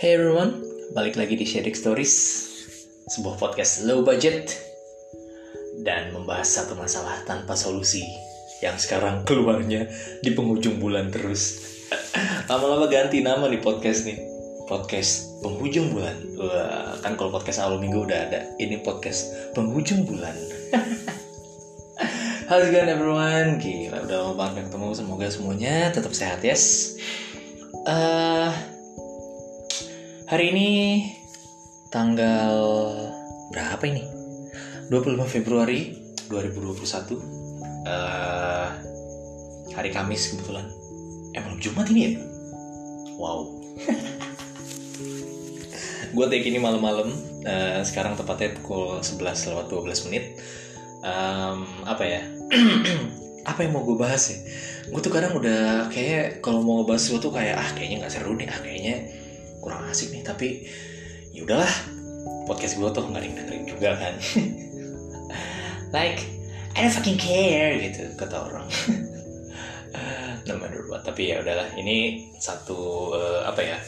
Hey everyone, balik lagi di Sharing Stories, sebuah podcast low budget dan membahas satu masalah tanpa solusi yang sekarang keluarnya di penghujung bulan terus. Lama-lama ganti nama nih podcast nih, podcast penghujung bulan. Wah, kan kalau podcast awal minggu udah ada, ini podcast penghujung bulan. How's it going everyone? Gila, udah lama banget ketemu. Semoga semuanya tetap sehat, yes. Eh, hari ini tanggal berapa ini? 25 Februari 2021. Eh, hari Kamis kebetulan. Eh, malam Jumat ini ya? Wow. Gue take ini malam-malam. Eh, sekarang tepatnya pukul 11 lewat 12 menit. Em, apa ya? apa yang mau gue bahas ya? Gue tuh kadang udah kayak kalau mau ngebahas sesuatu kayak ah kayaknya nggak seru nih, ah kayaknya kurang asik nih. Tapi ya udahlah, podcast gue tuh nggak ada yang dengerin juga kan. like I don't fucking care gitu kata orang. no what. Tapi ya udahlah, ini satu eh, apa ya?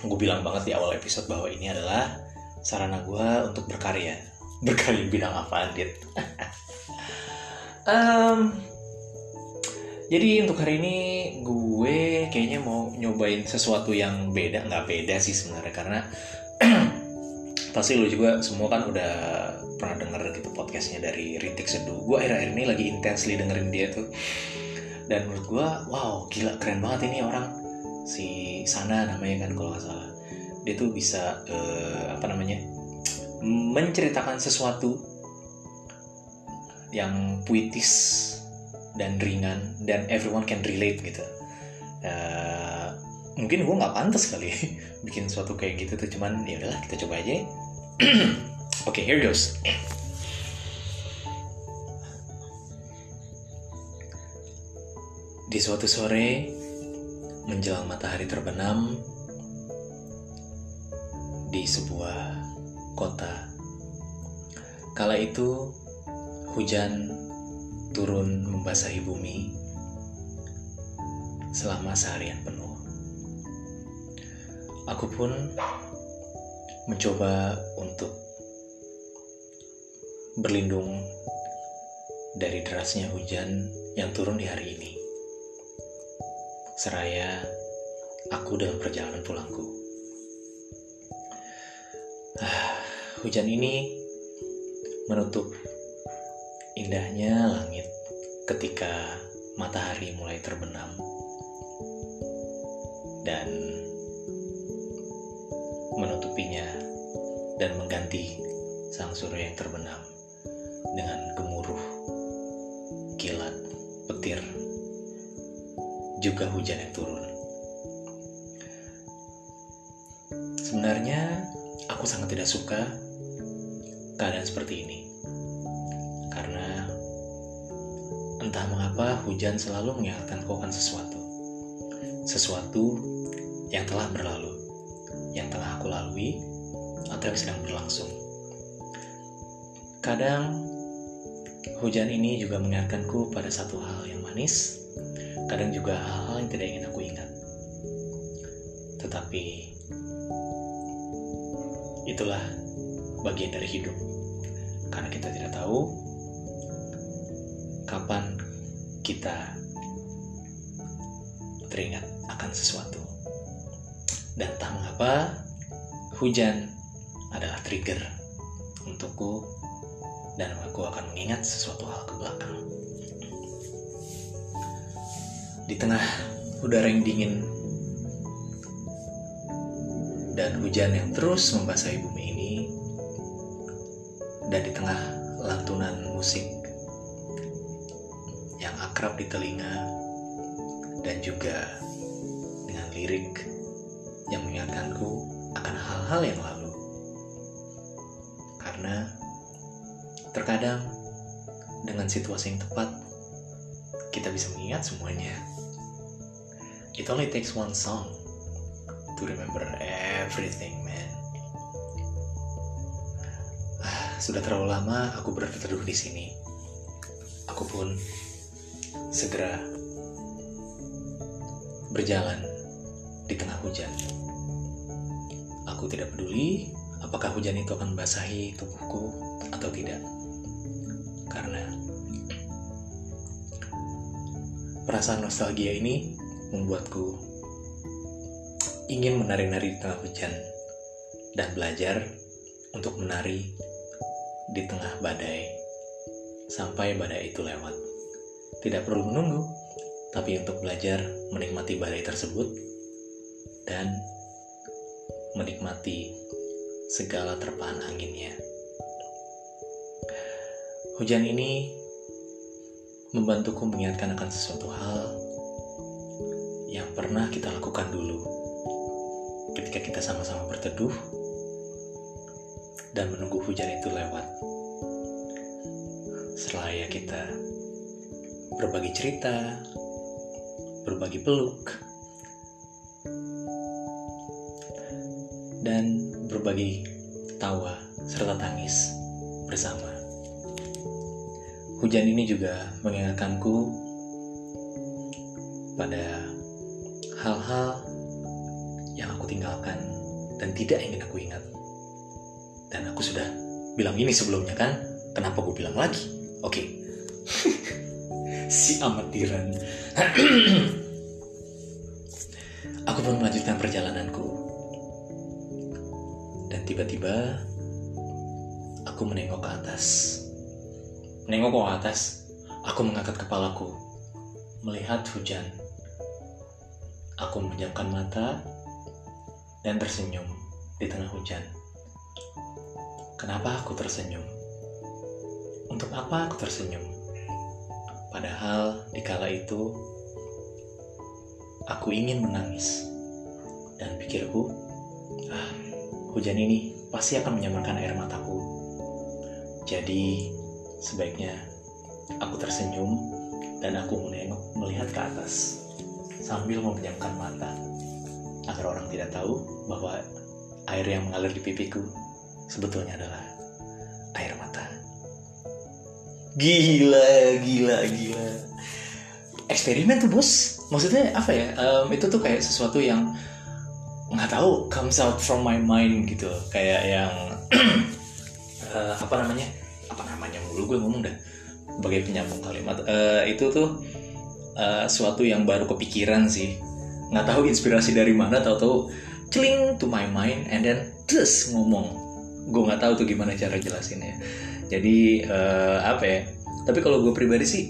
Gue bilang banget di awal episode bahwa ini adalah sarana gue untuk berkarya. Berkarya bidang apa, Dit? Em, jadi untuk hari ini gue kayaknya mau nyobain sesuatu yang beda, nggak beda sih sebenarnya karena pasti lo juga semua kan udah pernah denger gitu podcastnya dari Rintik Seduh. Gue akhir-akhir ini lagi intensely dengerin dia tuh. Dan menurut gue, wow gila keren banget ini orang si Sana namanya kan kalau nggak salah. Dia tuh bisa eh, apa namanya menceritakan sesuatu yang puitis dan ringan dan everyone can relate gitu. Eh, mungkin gue nggak pantas kali bikin suatu kayak gitu tuh cuman ya udahlah kita coba aja. Oke, here goes. Di suatu sore menjelang matahari terbenam di sebuah kota. Kala itu hujan turun membasahi bumi selama seharian penuh. Aku pun mencoba untuk berlindung dari derasnya hujan yang turun di hari ini. Seraya aku dalam perjalanan pulangku. Ah, hujan ini menutup indahnya langit ketika matahari mulai terbenam dan menutupinya dan mengganti sang surya yang terbenam dengan gemuruh, kilat, petir, juga hujan yang turun. Sebenarnya aku sangat tidak suka keadaan seperti ini. Hujan selalu mengingatkanku akan sesuatu. Sesuatu yang telah berlalu, yang telah aku lalui, atau yang sedang berlangsung. Kadang hujan ini juga mengingatkanku pada satu hal yang manis, kadang juga hal-hal yang tidak ingin aku ingat. Tetapi itulah bagian dari hidup. Karena kita tidak tahu kita teringat akan sesuatu. Dan entah mengapa hujan adalah trigger untukku dan aku akan mengingat sesuatu hal ke belakang. Di tengah udara yang dingin dan hujan yang terus membasahi bumi ini, dan di tengah lantunan musik akrab di telinga, dan juga dengan lirik yang mengingatkanku akan hal-hal yang lalu. Karena terkadang dengan situasi yang tepat, kita bisa mengingat semuanya. It only takes one song to remember everything, man. Ah, Sudah terlalu lama aku berteduh di sini. Aku pun segera berjalan di tengah hujan. Aku tidak peduli apakah hujan itu akan membasahi tubuhku atau tidak. Karena perasaan nostalgia ini membuatku ingin menari-nari di tengah hujan dan belajar untuk menari di tengah badai sampai badai itu lewat. Tidak perlu menunggu, tapi untuk belajar menikmati badai tersebut dan menikmati segala terpaan anginnya. Hujan ini membantuku mengingatkan akan sesuatu hal yang pernah kita lakukan dulu ketika kita sama-sama berteduh dan menunggu hujan itu lewat. Seraya kita berbagi cerita, berbagi peluk, dan berbagi tawa serta tangis bersama. Hujan ini juga mengingatkanku pada hal-hal yang aku tinggalkan dan tidak ingin aku ingat. Dan aku sudah bilang ini sebelumnya kan, kenapa gue bilang lagi? Oke. Okay. Si amatiran. aku pun melanjutkan perjalananku. Dan tiba-tiba aku menengok ke atas. Menengok ke atas, aku mengangkat kepalaku, melihat hujan. Aku memejamkan mata dan tersenyum di tengah hujan. Kenapa aku tersenyum? Untuk apa aku tersenyum? Padahal di kala itu aku ingin menangis dan pikirku, ah, hujan ini pasti akan menyamarkan air mataku. Jadi sebaiknya aku tersenyum dan aku menengok melihat ke atas sambil memejamkan mata agar orang tidak tahu bahwa air yang mengalir di pipiku sebetulnya adalah Gila, gila, gila. Eksperimen tuh bos. Maksudnya apa ya? Um, itu tuh kayak sesuatu yang nggak tahu comes out from my mind gitu. Kayak yang uh, apa namanya? Apa namanya mulu gue ngomong dah. Sebagai penyambung kalimat. Uh, itu tuh uh, suatu yang baru kepikiran sih. Nggak tahu inspirasi dari mana. Tahu-tahu celing to my mind and then terus ngomong gue nggak tahu tuh gimana cara jelasinnya. Jadi uh, apa ya? Tapi kalau gue pribadi sih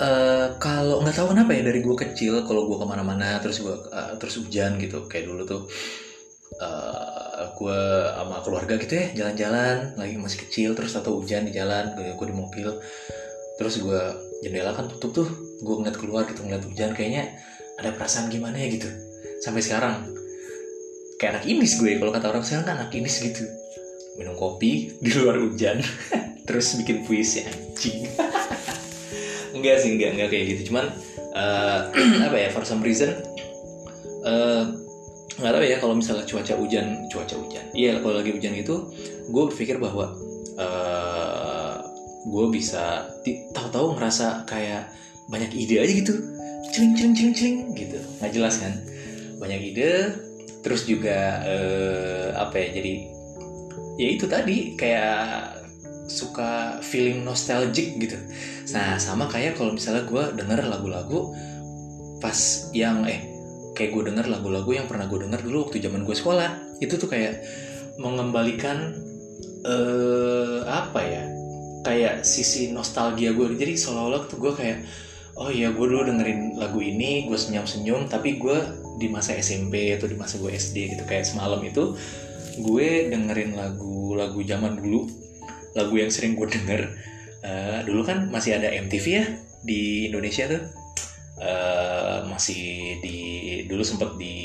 uh, kalau nggak tahu kenapa ya dari gue kecil kalau gue ke mana-mana terus gue uh, terus hujan gitu. Kayak dulu tuh uh, gue sama keluarga gitu ya jalan-jalan. Lagi masih kecil terus atau hujan di jalan gue, gue di mobil. Terus gue jendela kan tutup tuh. Gue ngeliat keluar gitu ngeliat hujan. Kayaknya ada perasaan gimana ya gitu. Sampai sekarang kayak anak inis gue kalau kata orang sekarang kan anak inis gitu. Minum kopi di luar hujan terus bikin puisi anjing. Enggak sih enggak enggak kayak gitu. Cuman uh, apa ya for some reason uh, nggak tahu ya kalau misalnya cuaca hujan cuaca hujan. Iya kalau lagi hujan gitu gue berpikir bahwa uh, gue bisa tahu-tahu ngerasa kayak banyak ide aja gitu. Celing celing celing celing gitu. Nggak jelas kan? Banyak ide terus juga uh, apa ya jadi ya itu tadi kayak suka feeling nostalgic gitu. Nah sama kayak kalau misalnya gue denger lagu-lagu pas yang eh kayak gue denger lagu-lagu yang pernah gue denger dulu waktu zaman gue sekolah itu tuh kayak mengembalikan uh, apa ya kayak sisi nostalgia gue jadi seolah-olah tuh gue kayak oh iya gue dulu dengerin lagu ini gue senyum-senyum tapi gue di masa SMP atau di masa gue SD gitu kayak semalam itu gue dengerin lagu-lagu zaman dulu lagu yang sering gue denger. Uh, dulu kan masih ada MTV ya di Indonesia tuh. Uh, masih di dulu sempet di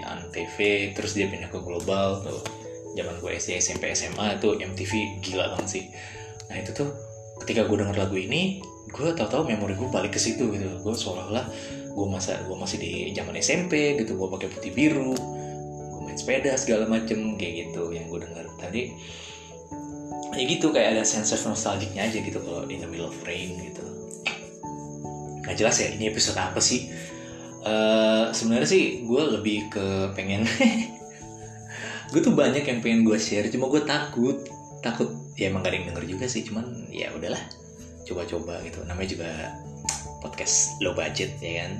Antv terus dia pindah ke global tuh. Zaman gue SD SMP SMA itu MTV gila banget sih. Nah itu tuh ketika gue denger lagu ini gue tau-tau memori gue balik ke situ gitu. Gue seolah-olah gue masa gue masih di zaman SMP gitu gue pakai putih biru gue main sepeda segala macem kayak gitu yang gue dengar tadi. Ya gitu kayak ada sense of nostalgicnya aja gitu kalau in the middle of rain gitu. Nggak jelas ya ini episode apa sih? Uh, sebenarnya sih gue lebih ke pengen gue tuh banyak yang pengen gue share cuma gue takut takut ya emang gak ada yang denger juga sih cuman ya udahlah coba-coba gitu. Namanya juga podcast low budget ya kan?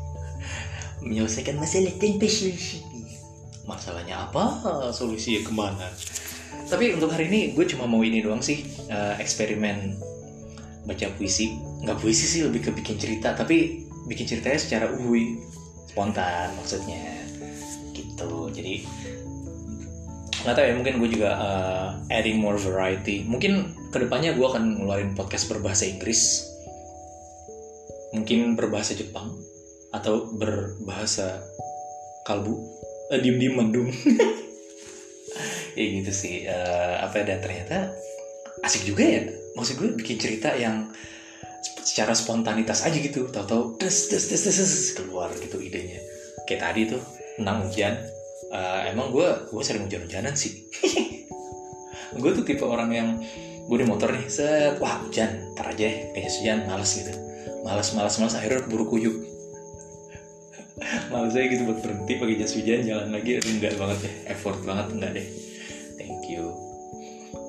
Menyelesaikan masalah tanpa solusi. Masalahnya apa? Solusinya ke mana? Tapi untuk hari ini gue cuma mau ini doang sih uh, eksperimen baca puisi. Nggak puisi sih lebih ke bikin cerita. Tapi bikin ceritanya secara uhui spontan maksudnya. Gitu. Jadi nggak tahu ya mungkin gue juga uh, adding more variety. Mungkin ke depannya gue akan ngeluarin podcast berbahasa Inggris. Mungkin berbahasa Jepang atau berbahasa kalbu. Uh, diem diem mendung. Ya gitu sih. Uh, apa dan ternyata asik juga ya. Maksud gue bikin cerita yang secara spontanitas aja gitu. Tahu-tahu des des des des des keluar gitu idenya. Kayak tadi tuh tentang hujan. Uh, emang gue gue sering hujan-hujanan sih. Gue tuh tipe orang yang gue di motor nih set wah hujan ntar aja kayaknya hujan males gitu. Males males males akhirnya buru kuyuk. Males aja gitu buat berhenti pakai jas hujan jalan lagi enggak banget deh effort banget enggak deh. Thank you.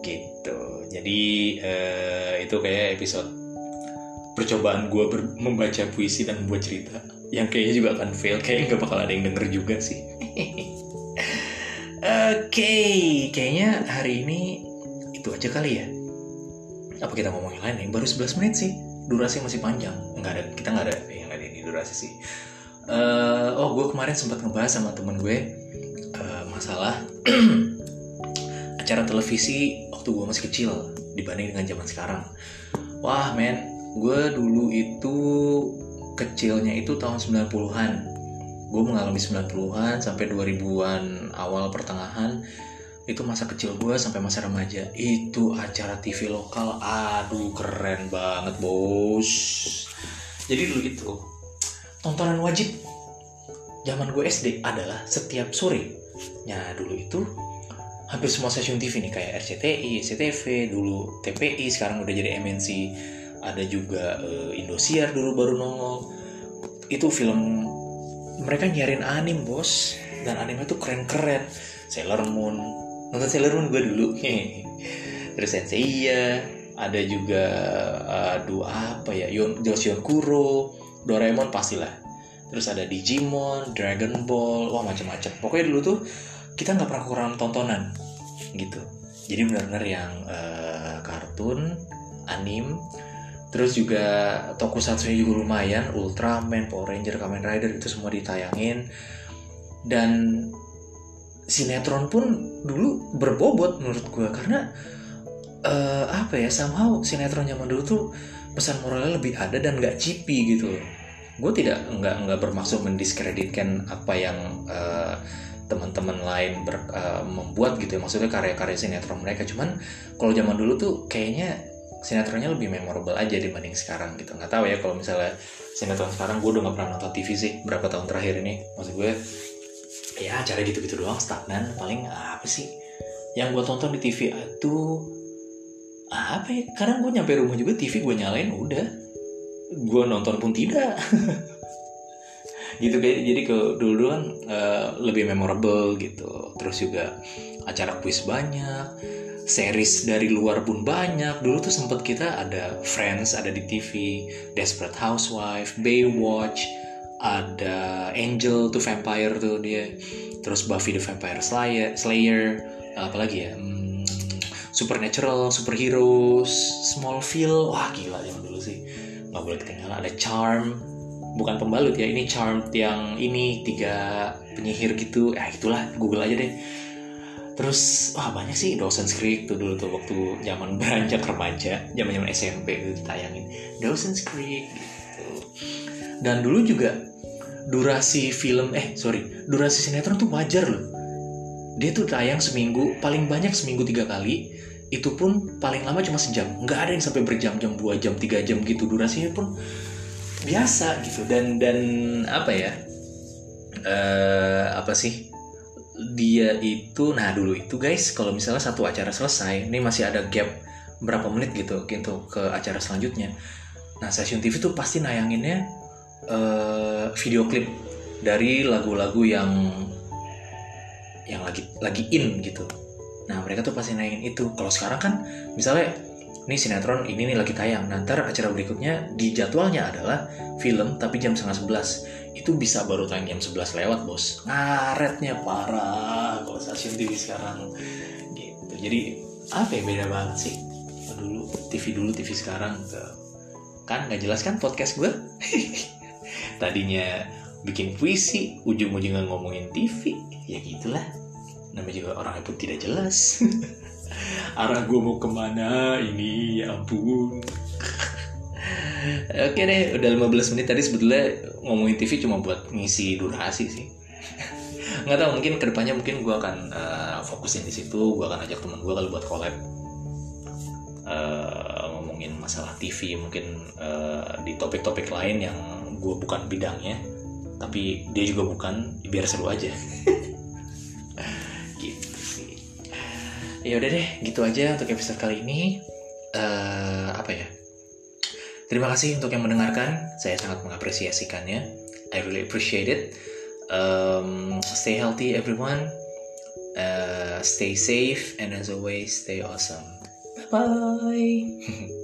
Gitu. Jadi uh, itu kayak episode percobaan gue membaca puisi dan membuat cerita yang kayaknya juga akan fail kayaknya nggak bakal ada yang denger juga sih. Oke, okay, kayaknya hari ini itu aja kali ya. Apa kita ngomongin lain nih? Baru 11 menit sih. Durasi masih panjang. Enggak ada, kita nggak ada yang ada ini durasi sih. Uh, oh, gue kemarin sempat ngebahas sama temen gue uh, masalah acara televisi waktu gue masih kecil dibanding dengan zaman sekarang. Wah, men, gue dulu itu kecilnya itu tahun 90-an gue mengalami 90-an sampai 2000-an awal pertengahan itu masa kecil gue sampai masa remaja. Itu acara TV lokal. Aduh keren banget bos. Jadi dulu itu tontonan wajib zaman gue SD adalah setiap sore. Ya dulu itu hampir semua stasiun TV nih kayak RCTI, SCTV, dulu TPI, sekarang udah jadi MNC, ada juga uh, Indosiar dulu baru nongol. Itu film mereka nyiarin anim bos. Dan animnya tuh keren-keren. Sailor Moon nonton Sailor Moon gue dulu. Terus Senseiya ada juga aduh apa ya Yon Joseon Kuro Doraemon pastilah. Terus ada Digimon Dragon Ball wah macam-macam. Pokoknya dulu tuh kita nggak pernah kurang tontonan gitu. Jadi benar-benar yang uh, kartun anim. Terus juga tokusatsu juga lumayan, Ultraman, Power Ranger, Kamen Rider itu semua ditayangin. Dan sinetron pun dulu berbobot menurut gue karena uh, apa ya somehow sinetron zaman dulu tuh pesan moralnya lebih ada dan nggak cipi gitu gue tidak nggak nggak bermaksud mendiskreditkan apa yang uh, teman-teman lain ber, uh, membuat gitu ya. Maksudnya karya-karya sinetron mereka. Cuman kalau zaman dulu tuh kayaknya sinetronnya lebih memorable aja dibanding sekarang gitu. Nggak tahu ya kalau misalnya sinetron sekarang gue udah nggak pernah nonton TV sih berapa tahun terakhir ini. Maksud gue ya acara gitu-gitu doang stagnan. Paling apa sih? Yang gue tonton di TV itu apa ya? Kadang gue nyampe rumah juga TV gue nyalain udah. Gue nonton pun tidak. Gitu kayak jadi ke dulu kan uh, lebih memorable gitu. Terus juga acara kuis banyak series dari luar pun banyak. Dulu tuh sempet kita ada Friends ada di TV Desperate Housewife Baywatch ada Angel tuh vampire tuh dia. Terus Buffy the Vampire Slayer, Slayer. Apalagi ya? Hmm, Supernatural Superheroes Smallville. Wah gila zaman dulu sih. Nggak boleh ketinggalan. Ada Charm. Bukan pembalut ya ini Charm yang ini tiga penyihir gitu. Ya itulah. Google aja deh. Terus wah banyak sih. Dawson's Creek tuh dulu tuh waktu zaman beranjak remaja. Zaman zaman SMP itu ditayangin. Dawson's Creek gitu. Dan dulu juga durasi film eh sorry. Durasi sinetron tuh wajar loh. Dia tuh tayang seminggu paling banyak seminggu tiga kali. Itu pun paling lama cuma sejam. Nggak ada yang sampai berjam-jam dua jam tiga jam gitu. Durasinya pun biasa gitu. Dan dan apa ya? Uh, apa sih? Dia itu nah dulu itu guys kalau misalnya satu acara selesai ini masih ada gap berapa menit gitu gitu ke acara selanjutnya. Nah stasiun TV tuh pasti nayanginnya uh, video klip dari lagu-lagu yang yang lagi lagi in gitu. Nah mereka tuh pasti naikin itu. Kalau sekarang kan misalnya ini sinetron ini nih lagi tayang. Nanti acara berikutnya di jadwalnya adalah film tapi jam setengah sebelas. Itu bisa baru tayang jam sebelas lewat bos. Ngaretnya parah kalau stasiun TV sekarang. Gitu. Jadi apa ya beda banget sih? Dulu TV dulu TV sekarang. Kan nggak jelas kan podcast gue tadinya bikin puisi ujung-ujungnya ngomongin TV ya gitulah. Namanya juga orang pun tidak jelas. Arah gue mau ke mana ini? Ya ampun. Oke deh, udah 15 menit tadi sebetulnya ngomongin TV cuma buat ngisi durasi sih. Nggak tahu mungkin ke depannya mungkin gue akan uh, fokusin di situ, gue akan ajak teman gue kalau buat collab. Uh, ngomongin masalah TV mungkin uh, di topik-topik lain yang gue bukan bidangnya tapi dia juga bukan biar seru aja. Gitu sih. Ya udah deh gitu aja untuk episode kali ini. Uh, apa ya? Terima kasih untuk yang mendengarkan. Saya sangat mengapresiasikannya. I really appreciate it. Um, stay healthy everyone. Uh, stay safe and as always stay awesome. Bye bye